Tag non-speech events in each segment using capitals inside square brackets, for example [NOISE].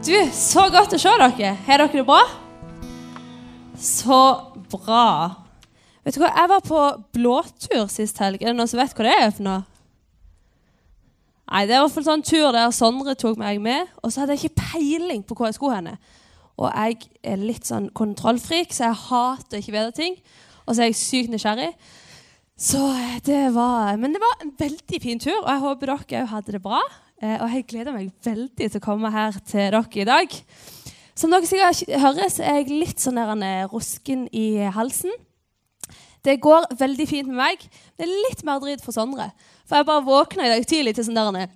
Du, så godt å se dere. Har dere det bra? Så bra. Vet du hva, Jeg var på blåtur sist helg. Er det noen som vet hva det er for noe? Nei, Det hvert fall sånn tur der Sondre tok meg med, og så hadde jeg ikke peiling på hvor jeg skulle henne. Og jeg er litt sånn kontrollfrik, så jeg hater ikke vite ting. Og så er jeg sykt nysgjerrig. Så det var, Men det var en veldig fin tur, og jeg håper dere òg hadde det bra. Eh, og jeg gleder meg veldig til å komme her til dere i dag. Som dere sikkert hører, så er jeg litt sånn der, eh, rusken i halsen. Det går veldig fint med meg. Det er litt mer drit for Sondre. For jeg bare våkna i dag tidlig til sånn der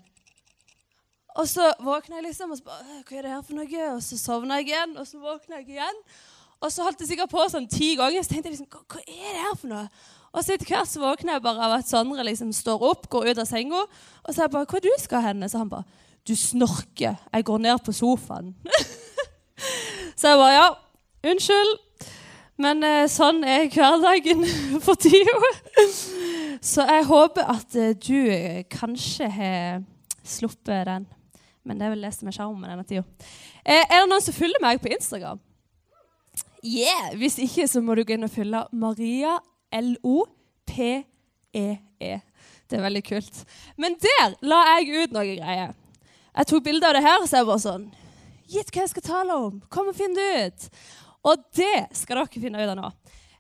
Og så våkna jeg liksom, og så bare Hva er det her for noe? Og så sovna jeg igjen, og så våkna jeg igjen. Og så holdt jeg sikkert på sånn ti ganger. Så tenkte jeg liksom Hva er det her for noe? Og så etter hvert så våkner jeg bare av at Sondre liksom står opp, går ut av senga. Og så er jeg bare 'Hva du skal henne?' Så han bare 'Du snorker. Jeg går ned på sofaen'. [LAUGHS] så jeg bare 'Ja, unnskyld'. Men eh, sånn er hverdagen [LAUGHS] for tida. [LAUGHS] så jeg håper at eh, du eh, kanskje har sluppet den. Men det er vel det som er sjarmen denne tida. Er det noen som følger meg på Instagram? Yeah! Hvis ikke, så må du gå inn og følge Maria L-O-P-E-E. -E. Det er veldig kult. Men der la jeg ut noe greier. Jeg tok bilde av det her, og så jeg bare sånn Gitt hva jeg skal tale om. Kom og finn det ut. Og det skal dere finne ut av nå.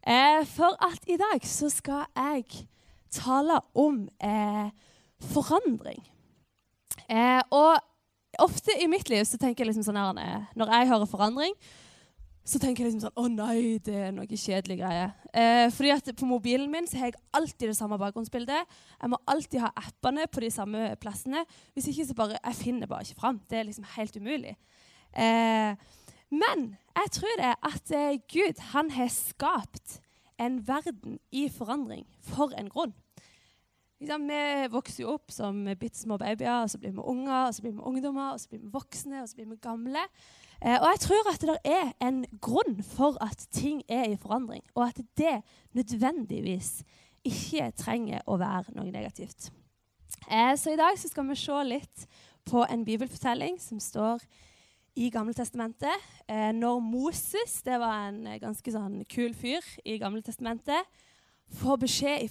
Eh, for at i dag så skal jeg tale om eh, forandring. Eh, og ofte i mitt liv så tenker jeg liksom sånn her Når jeg hører forandring, så tenker jeg liksom sånn Å nei, det er noe kjedelig greie. Eh, fordi at på mobilen min så har jeg alltid det samme bakgrunnsbildet. Jeg må alltid ha appene på de samme plassene. Hvis ikke så bare Jeg finner bare ikke fram. Det er liksom helt umulig. Eh, men jeg tror det at eh, Gud han har skapt en verden i forandring for en grunn. Liksom, vi vokser jo opp som bitte små babyer, og så blir vi unger, og så blir vi ungdommer, og så blir vi voksne, og så blir vi gamle. Eh, og jeg tror at det er en grunn for at ting er i forandring, og at det nødvendigvis ikke trenger å være noe negativt. Eh, så i dag så skal vi se litt på en bibelfortelling som står i Gamle Testamentet. Eh, når Moses, det var en ganske sånn kul fyr i Gamle Testamentet, får beskjed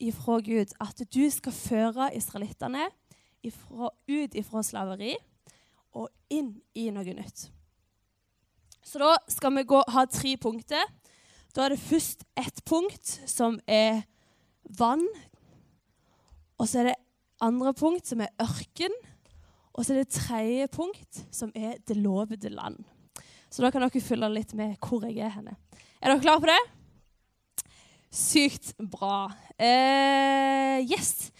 ifra Gud at du skal føre israelittene ut ifra slaveri og inn i noe nytt. Så da skal vi gå, ha tre punkter. Da er det først ett punkt som er vann. Og så er det andre punkt som er ørken. Og så er det tredje punkt som er det lovede land. Så da kan dere følge litt med hvor jeg er henne. Er dere klare på det? Sykt bra. Eh, yes.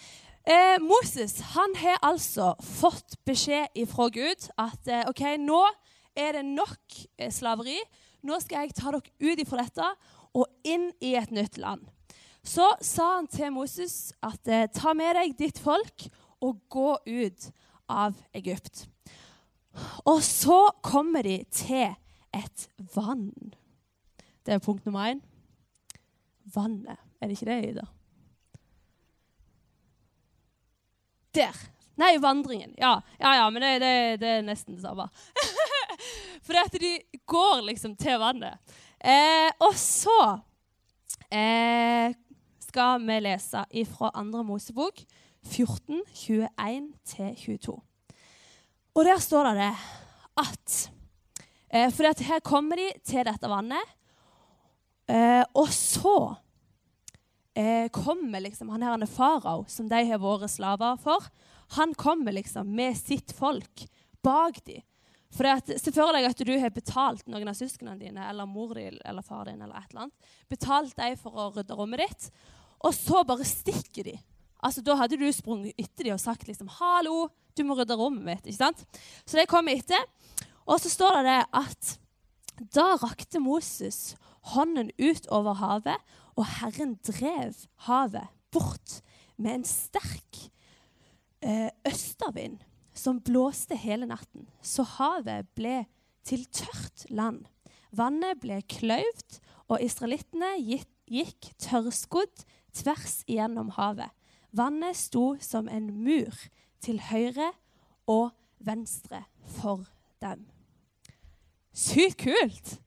Eh, Moses han har altså fått beskjed fra Gud at eh, OK, nå er det nok eh, slaveri. Nå skal jeg ta dere ut ifra dette og inn i et nytt land. Så sa han til Moses at eh, ta med deg ditt folk og gå ut av Egypt. Og så kommer de til et vann. Det er punkt nummer én. Vannet. Er det ikke det, Ida? Der. Nei, vandringen. Ja, ja, ja men det, det, det er nesten det samme. [LAUGHS] For det at de går liksom til vannet. Eh, og så eh, skal vi lese fra andre Mosebok 14, 21-22. Og der står det at eh, For her kommer de til dette vannet. Eh, og så eh, kommer liksom han her farao, som de har vært slaver for, han kommer liksom med sitt folk bak dem. For det Se for deg at du har betalt noen av søsknene dine eller mor din eller far din eller et eller annet. Betalt dem for å rydde rommet ditt, og så bare stikker de. Altså, Da hadde du sprunget etter dem og sagt liksom, 'Hallo, du må rydde rommet mitt.' ikke sant? Så de kommer etter. Og så står det at da rakte Moses hånden ut over havet, og Herren drev havet bort med en sterk eh, østervind som blåste hele natten. Så havet ble til tørt land. Vannet ble kløyvd, og israelittene gikk tørrskodd tvers igjennom havet. Vannet sto som en mur til høyre og venstre for dem. sykt kult.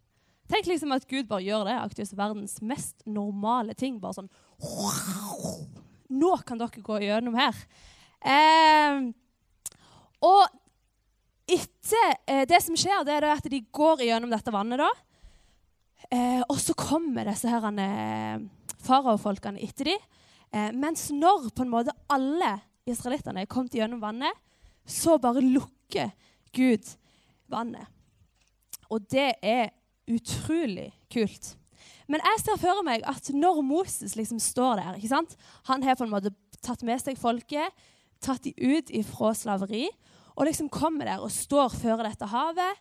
Tenk liksom at Gud bare gjør det. Aktivt verdens mest normale ting. Bare sånn Nå kan dere gå gjennom her. Eh, og etter eh, det som skjer, det er at de går gjennom dette vannet. da. Eh, og så kommer disse her, eh, faraofolkene etter dem. Eh, mens når på en måte alle israelittene er kommet gjennom vannet, så bare lukker Gud vannet. Og det er utrolig kult. Men jeg ser for meg at når Moses liksom står der ikke sant? Han har på en måte tatt med seg folket, tatt de ut ifra slaveri, og liksom kommer der og står før dette havet.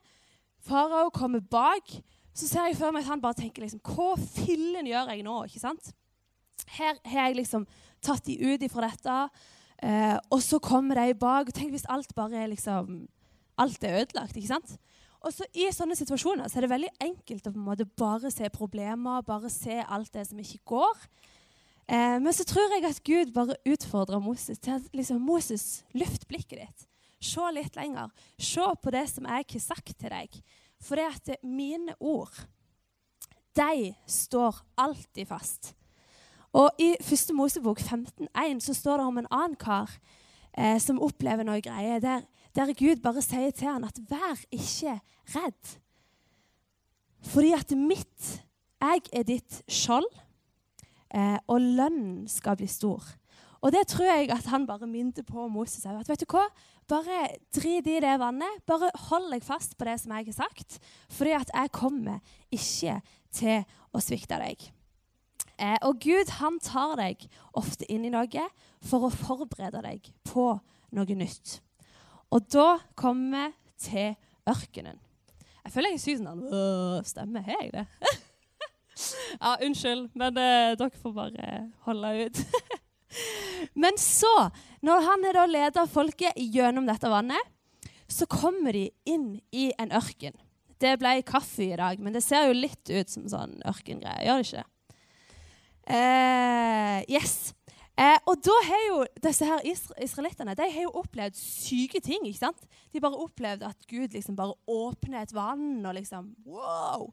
Farao kommer bak. Så ser jeg for meg at han bare tenker liksom, Hva fillen gjør jeg nå? ikke sant? Her har jeg liksom tatt de ut ifra dette, eh, og så kommer de bak. Tenk hvis alt bare er liksom Alt er ødelagt. ikke sant? Og så I sånne situasjoner så er det veldig enkelt å på en måte bare se problemer, bare se alt det som ikke går. Eh, men så tror jeg at Gud bare utfordrer Moses til at liksom, Moses, løft blikket ditt. Se litt lenger. Se på det som jeg har sagt til deg. For det at mine ord, de står alltid fast. Og I første Mosebok 15,1 så står det om en annen kar eh, som opplever noe greier, der, der, Gud bare sier til han at 'vær ikke redd'. Fordi at mitt, jeg er ditt skjold, eh, og lønnen skal bli stor. Og det tror jeg at han bare minte på Moses. At vet du hva? Bare drit i det vannet. Bare hold deg fast på det som jeg har sagt. Fordi at jeg kommer ikke til å svikte deg. Eh, og Gud han tar deg ofte inn i noe for å forberede deg på noe nytt. Og da kommer vi til ørkenen. Jeg føler jeg syns sånn Stemmer, jeg det? [LAUGHS] ja, unnskyld, men eh, dere får bare holde ut. [LAUGHS] men så, når han er da leder folket gjennom dette vannet, så kommer de inn i en ørken. Det ble kaffe i dag, men det ser jo litt ut som sånn ørkengreie. Gjør det ikke? Eh, yes. Eh, og da har jo disse her israelittene de har jo opplevd syke ting. ikke sant? De bare opplevd at Gud liksom bare åpner et vann og liksom wow.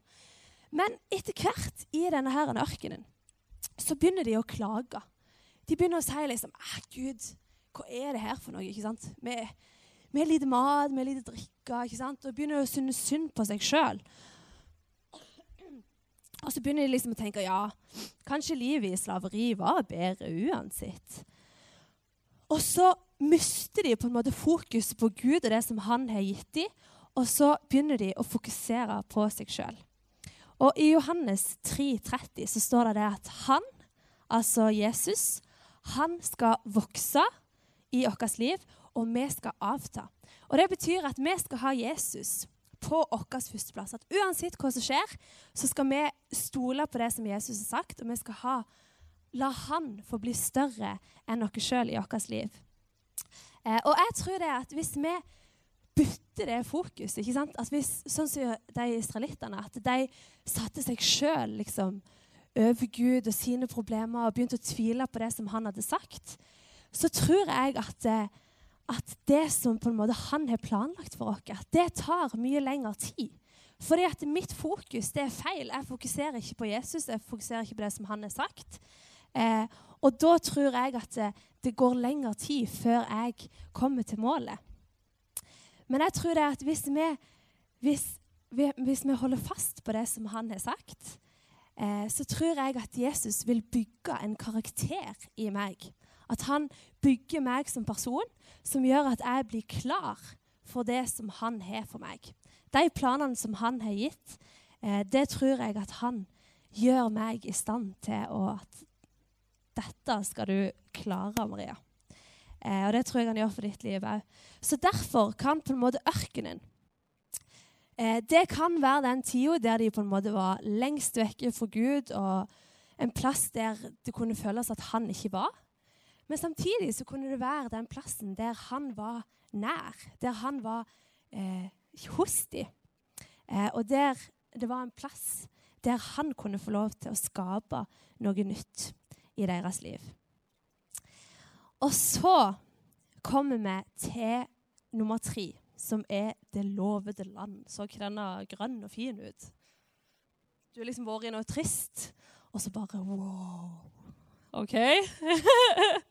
Men etter hvert i denne her ørkenen så begynner de å klage. De begynner å si liksom ah, Gud, hva er det her for noe? ikke sant? Vi, vi har lite mat, vi har lite drikke. ikke sant? Og begynner å synes synd på seg sjøl. Og så begynner de liksom å tenke ja, kanskje livet i slaveri var bedre uansett. Og så mister de på en måte fokus på Gud og det som han har gitt dem, og så begynner de å fokusere på seg sjøl. Og i Johannes 3,30 så står det, det at han, altså Jesus, han skal vokse i vårt liv, og vi skal avta. Og Det betyr at vi skal ha Jesus på vår førsteplass. At uansett hva som skjer, så skal vi stole på det som Jesus har sagt, og vi skal ha, la Han få bli større enn oss sjøl i vårt liv. Eh, og jeg tror det at hvis vi bytter det fokus, ikke sant? At hvis, sånn som de israelittene, at de satte seg sjøl liksom, over Gud og sine problemer og begynte å tvile på det som han hadde sagt, så tror jeg at eh, at det som på en måte han har planlagt for oss, det tar mye lengre tid. Fordi at mitt fokus det er feil. Jeg fokuserer ikke på Jesus, jeg fokuserer ikke på det som han har sagt. Eh, og da tror jeg at det, det, går lengre tid før jeg kommer til målet. Men jeg tror det at hvis vi, hvis, hvis vi holder fast på det som han har sagt, eh, så tror jeg at Jesus vil bygge en karakter i meg at han bygger meg som person, som gjør at jeg blir klar for det som han har for meg. De planene som han har gitt, eh, det tror jeg at han gjør meg i stand til å at dette skal du klare, Maria. Eh, og det tror jeg han gjør for ditt liv òg. Så derfor kan på en måte ørkenen eh, Det kan være den tida der de på en måte var lengst vekke fra Gud, og en plass der det kunne føles at han ikke var. Men samtidig så kunne det være den plassen der han var nær, der han var eh, hos dem. Eh, og der det var en plass der han kunne få lov til å skape noe nytt i deres liv. Og så kommer vi til nummer tre, som er det lovede land. Så ikke denne grønn og fin ut? Du har liksom vært i noe trist, og så bare wow. OK? [LAUGHS]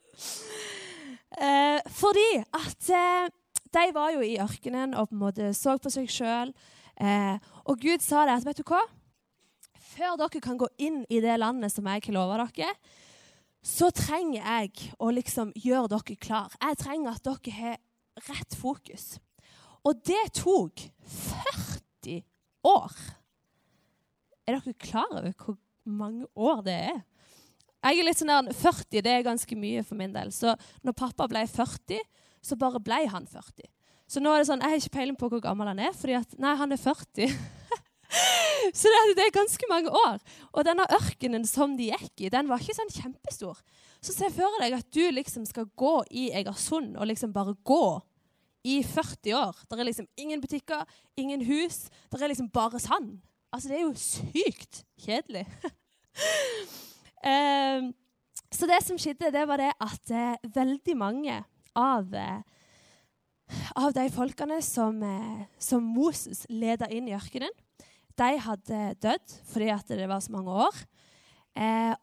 eh, fordi at eh, de var jo i ørkenen og på en måte så på seg sjøl. Eh, og Gud sa det at vet du hva? Før dere kan gå inn i det landet som jeg har lova dere, så trenger jeg å liksom gjøre dere klar. Jeg trenger at dere har rett fokus. Og det tok 40 år. Er dere klar over hvor mange år det er? Jeg er litt sånn der, 40 det er ganske mye for min del. Så når pappa ble 40, så bare ble han 40. Så nå er det sånn, jeg har ikke peiling på hvor gammel han er, fordi at nei, han er 40. [LAUGHS] så det, det, er ganske mange år. Og denne ørkenen som de gikk i, den var ikke sånn kjempestor. Så se for deg at du liksom skal gå i Egersund og liksom bare gå i 40 år. Det er liksom ingen butikker, ingen hus. Det er liksom bare sand. Altså, det er jo sykt kjedelig. [LAUGHS] um, så det som skjedde, det var det at eh, veldig mange av, uh, av de folkene som, uh, som Moses leda inn i ørkenen, de hadde dødd fordi at det var så mange år.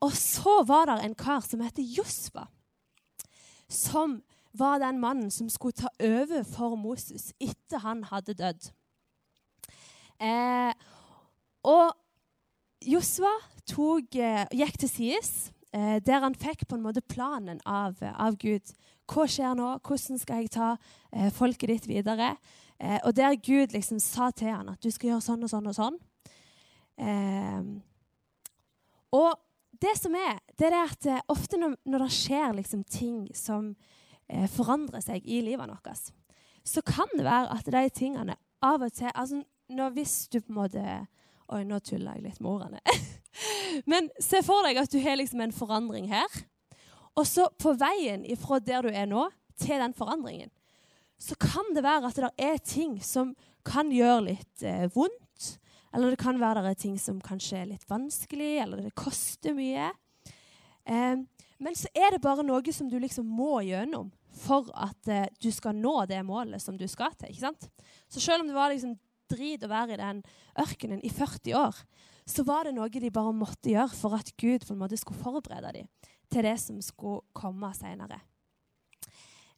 og så var det en kar som heter Josfa, som var den mannen som skulle ta over for Moses etter han hadde dødd. Eh, og Josva eh, gikk til sides, eh, der han fikk på en måte planen av, av, Gud. Hva skjer nå? Hvordan skal jeg ta eh, folket ditt videre? Og der Gud liksom sa til han at du skal gjøre sånn og sånn og sånn. Eh, og det som er, det er at ofte når, når det skjer liksom ting som forandrer seg i livet vårt, så kan det være at de tingene av og til altså Hvis du på en måte Oi, nå tuller jeg litt med ordene. [LAUGHS] Men se for deg at du har liksom en forandring her. Og så på veien fra der du er nå, til den forandringen, så kan det være at det er ting som kan gjøre litt eh, vondt. Eller det kan være det er ting som kanskje er litt vanskelig, eller det koster mye. Eh, men så er det bare noe som du liksom må gjennom for at eh, du skal nå det målet som du skal til. ikke sant? Så selv om det var liksom drit å være i den ørkenen i 40 år, så var det noe de bare måtte gjøre for at Gud på en måte skulle forberede dem til det som skulle komme senere.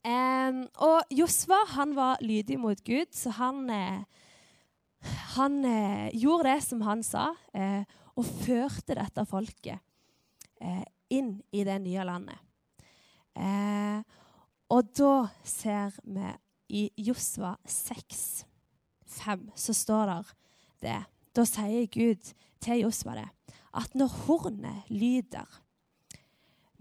Eh, og Josva han var lydig mot Gud, så han, eh, han eh, gjorde det som han sa, eh, og førte dette folket eh, inn i det nye landet. Eh, og da ser vi i Josva 6, 5, så står der det. Da sier Gud til Josva det, at når hornet lyder,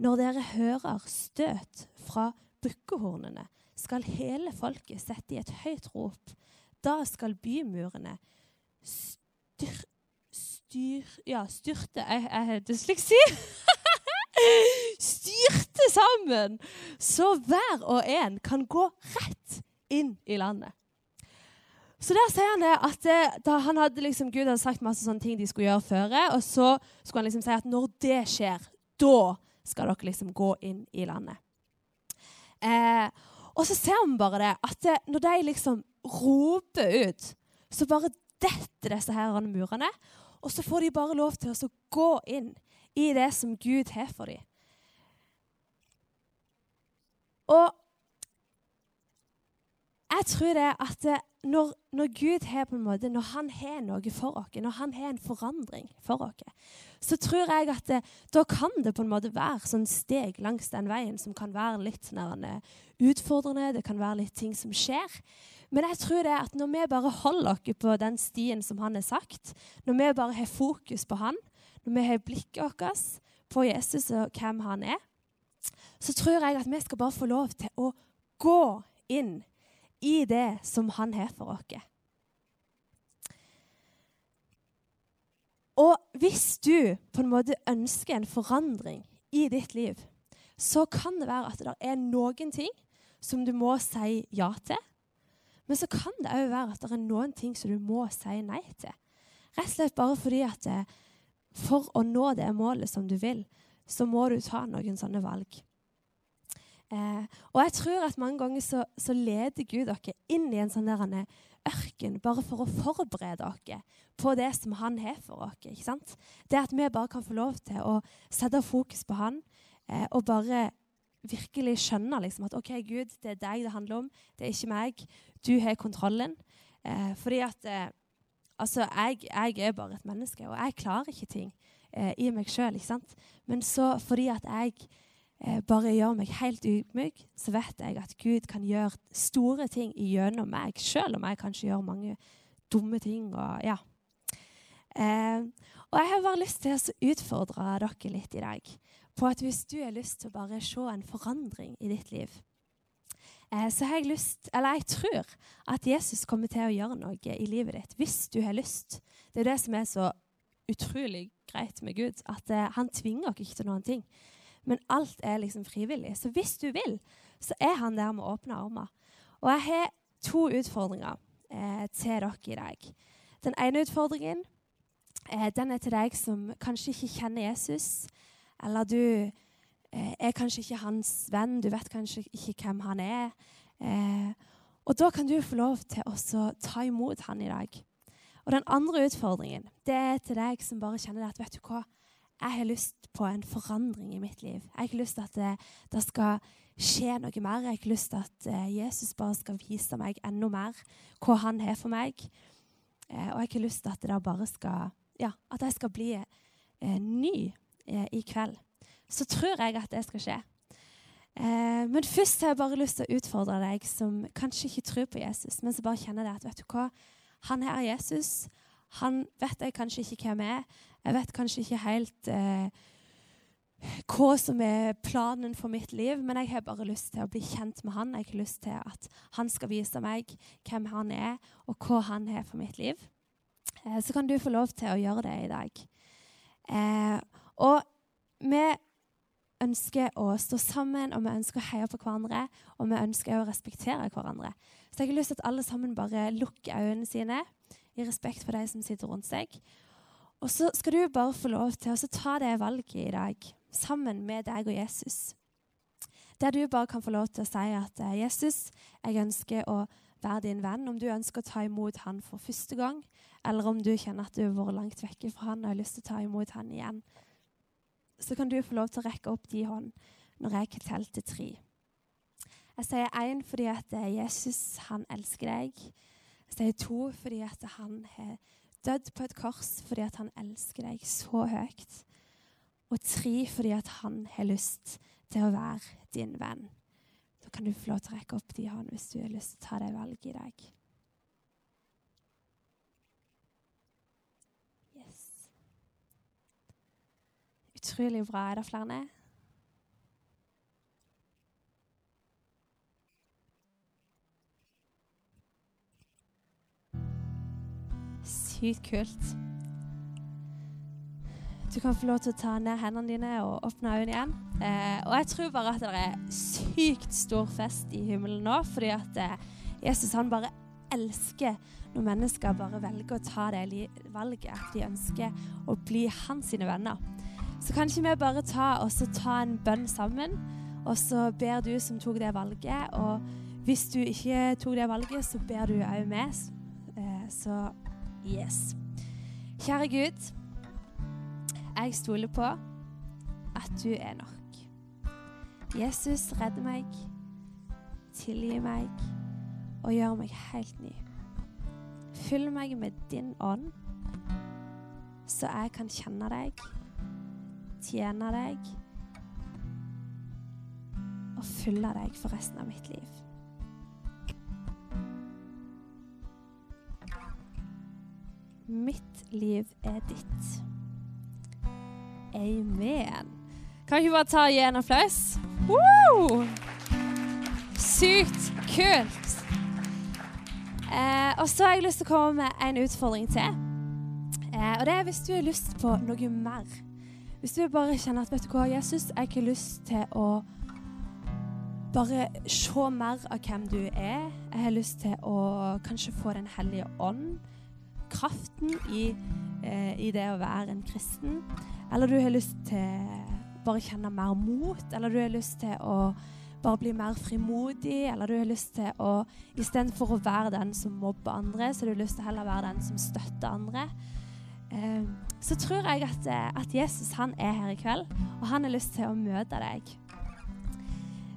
når dere hører støt fra bukkehornene, skal hele folket sette i et høyt rop. Da skal bymurene styr, styr, ja, styrte Jeg har dysleksi! [LAUGHS] styrte sammen, så hver og en kan gå rett inn i landet. Så der sier han det at det, eh, da han hadde liksom, Gud hadde sagt masse sånne ting de skulle gjøre før, og så skulle han liksom si at når det skjer, da skal dere liksom gå inn i landet. Eh, og så ser vi bare det at det, når de liksom roper ut, så bare detter disse her murene. Og så får de bare lov til å gå inn i det som Gud har for dem. Og jeg tror det at når, når, Gud har på en måte, når han har noe for oss, når han har en forandring for oss, så tror jeg at det, da kan det på en måte være sånn steg langs den veien som kan være litt nærmere utfordrende. Det kan være litt ting som skjer. Men jeg tror det at når vi bare holder oss på den stien som han har sagt, når vi bare har fokus på han, når vi har blikket vårt på Jesus og hvem han er, så tror jeg at vi skal bare få lov til å gå inn i det som han har for oss. Og hvis du på en måte ønsker en forandring i ditt liv, så kan det være at det er noen ting som du må si ja til. Men så kan det òg være at det er noen ting som du må si nei til. Rett og slett bare fordi at eh, for å nå det målet som du vil, så må du ta noen sånne valg. Eh, og jeg tror at mange ganger så, så leder Gud dere inn i en sånn der ørken bare for å forberede dere på det som han har for dere. ikke sant? Det at vi bare kan få lov til å sette fokus på han eh, og bare virkelig skjønne liksom, at OK, Gud, det er deg det handler om, det er ikke meg. Du har kontrollen. Eh, fordi at eh, Altså, jeg, jeg, er bare et menneske, og jeg klarer ikke ting eh, i meg sjøl. Men så fordi at jeg bare gjør meg helt ydmyk, så vet jeg at Gud kan gjøre store ting gjennom meg, sjøl om jeg kanskje gjør mange dumme ting. og ja. Eh, og jeg har bare lyst til å utfordre dere litt i dag på at hvis du har lyst til å bare se en forandring i ditt liv, eh, så har jeg lyst, eller jeg tror at Jesus kommer til å gjøre noe i livet ditt hvis du har lyst. Det er det som er så utrolig greit med Gud, at eh, han tvinger oss ikke til noen ting. Men alt er liksom frivillig. Så hvis du vil, så er han der med åpne armer. Og jeg har to utfordringer eh, til dere i dag. Den ene utfordringen eh, den er til deg som kanskje ikke kjenner Jesus. Eller du eh, er kanskje ikke hans venn, du vet kanskje ikke hvem han er. Eh, og da kan du få lov til å ta imot han i dag. Og den andre utfordringen det er til deg som bare kjenner at vet du hva, jeg har lyst på en forandring i mitt liv. Jeg har ikke lyst til at det, det skal skje noe mer. Jeg har ikke lyst til at uh, Jesus bare skal vise meg enda mer hva han har for meg. Uh, og jeg har ikke lyst til at det bare skal Ja, at jeg skal bli eh, ny i kveld. Så tror jeg at det skal skje. men først har jeg bare lyst til å utfordre deg som kanskje ikke tror på Jesus, men som bare kjenner det at vet du hva, han her er Jesus. Han vet jeg kanskje ikke hvem er. Jeg vet kanskje ikke helt eh, hva som er planen for mitt liv, men jeg har bare lyst til å bli kjent med han. Jeg har lyst til at han skal vise meg hvem han er, og hva han har for mitt liv. Eh, så kan du få lov til å gjøre det i dag. Eh, og vi ønsker å stå sammen, og vi ønsker å heie på hverandre, og vi ønsker å respektere hverandre. Så jeg har lyst til at alle sammen bare lukker øynene sine i respekt for de som sitter rundt seg. Og så skal du bare få lov til å ta det valget i dag, sammen med deg og Jesus. Der du bare kan få lov til å si at eh, Jesus, jeg ønsker å være din venn. Om du ønsker å ta imot han for første gang, eller om du kjenner at du har vært langt vekke fra han og har lyst til å ta imot han igjen, så kan du få lov til å rekke opp de hånd når jeg telt til tre. Jeg sier én fordi at eh, Jesus, han elsker deg. Jeg sier to fordi at han har dødd på et kors fordi at han elsker deg så høyt. Og tre fordi at han har lyst til å være din venn. Da kan du få lov til å rekke opp de hånd hvis du har lyst til å ta det valget i dag. Yes. Utrolig bra. Er det flere? Sykt kult. Du kan få lov til å ta ned hendene dine og åpne øynene igjen. Eh, og jeg tror bare at det er sykt stor fest i himmelen nå, fordi at eh, Jesus han bare elsker når mennesker bare velger å ta det valget at de ønsker å bli hans sine venner. Så kan ikke vi bare ta, ta en bønn sammen, og så ber du som tok det valget. Og hvis du ikke tok det valget, så ber du òg med. Eh, så Yes. Kjære Gud, jeg stoler på at du er nok. Jesus, redd meg, tilgi meg og gjør meg helt ny. Fyll meg med din ånd, så jeg kan kjenne deg, tjene deg og følge deg for resten av mitt liv. Mitt liv er ditt. Amen. Kan ikke bare ta og gi en applaus? Woo! Sykt kult. Eh, og så har jeg lyst til å komme med en utfordring til. Eh, og det er hvis du har lyst på noe mer. Hvis du bare kjenner at vet du hva, Jesus, jeg har lyst til å bare se mer av hvem du er. Jeg har lyst til å kanskje få Den hellige ånd kraften i, eh, i, det å være en kristen, eller du har lyst til bare kjenne mer mot, eller du har lyst til å bare bli mer frimodig, eller du har lyst til å istedenfor å være den som mobber andre, så har du lyst til heller å være den som støtter andre. Eh, så tror jeg at, eh, at, Jesus han er her i kveld, og han har lyst til å møte deg.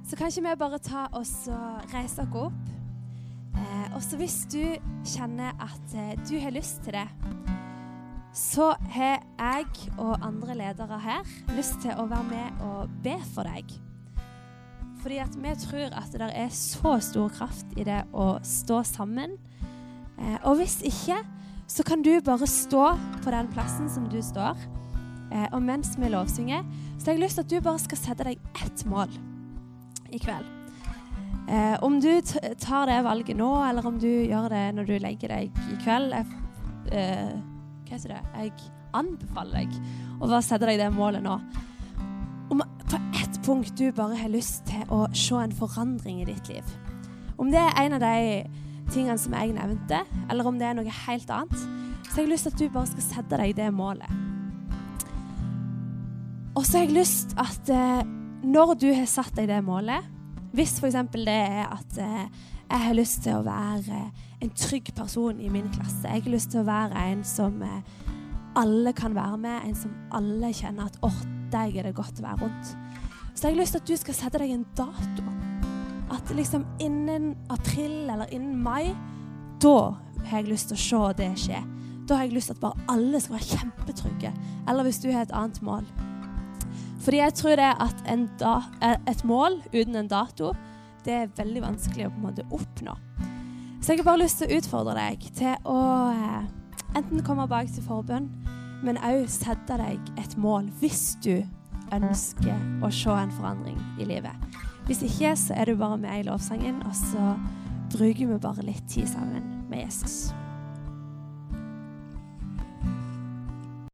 Så kan ikke vi bare ta oss og reise oss opp? Eh, og så hvis du kjenner at eh, du har lyst til det, så har jeg og andre ledere her lyst til å være med og be for deg. Fordi at vi tror at det er så stor kraft i det å stå sammen. Eh, og hvis ikke, så kan du bare stå på den plassen som du står. Eh, og mens vi lovsynger, så har jeg lyst til at du bare skal sette deg ett mål i kveld. Eh, om du tar det valget nå, eller om du gjør det når du legger deg i kveld jeg, eh, Hva heter det? Jeg anbefaler deg å bare sette deg det målet nå. Om på ett punkt du bare har lyst til å se en forandring i ditt liv. Om det er en av de tingene som jeg nevnte, eller om det er noe helt annet, så har jeg lyst til at du bare skal sette deg det målet. Og så har jeg lyst at eh, når du har satt deg det målet, hvis f.eks. det er at eh, jeg har lyst til å være en trygg person i min klasse, jeg har lyst til å være en som eh, alle kan være med, en som alle kjenner at oh, deg er det godt å være rundt. Så jeg har lyst til at du skal sette deg en dato at liksom innen april eller innen mai, da har jeg lyst til å se det skje. Da har jeg lyst til at bare alle skal være kjempetrygge. Eller hvis du har et annet mål. Fordi jeg tror det at da, eh, et mål uten en dato, det er veldig vanskelig å på en måte oppnå. Så jeg har bare lyst til å utfordre deg til å eh, enten komme bak til forbønn, men òg sette deg et mål hvis du ønsker å se en forandring i livet. Hvis ikke, så er du bare med i lovsangen, og så bruker vi bare litt tid sammen med Jesus.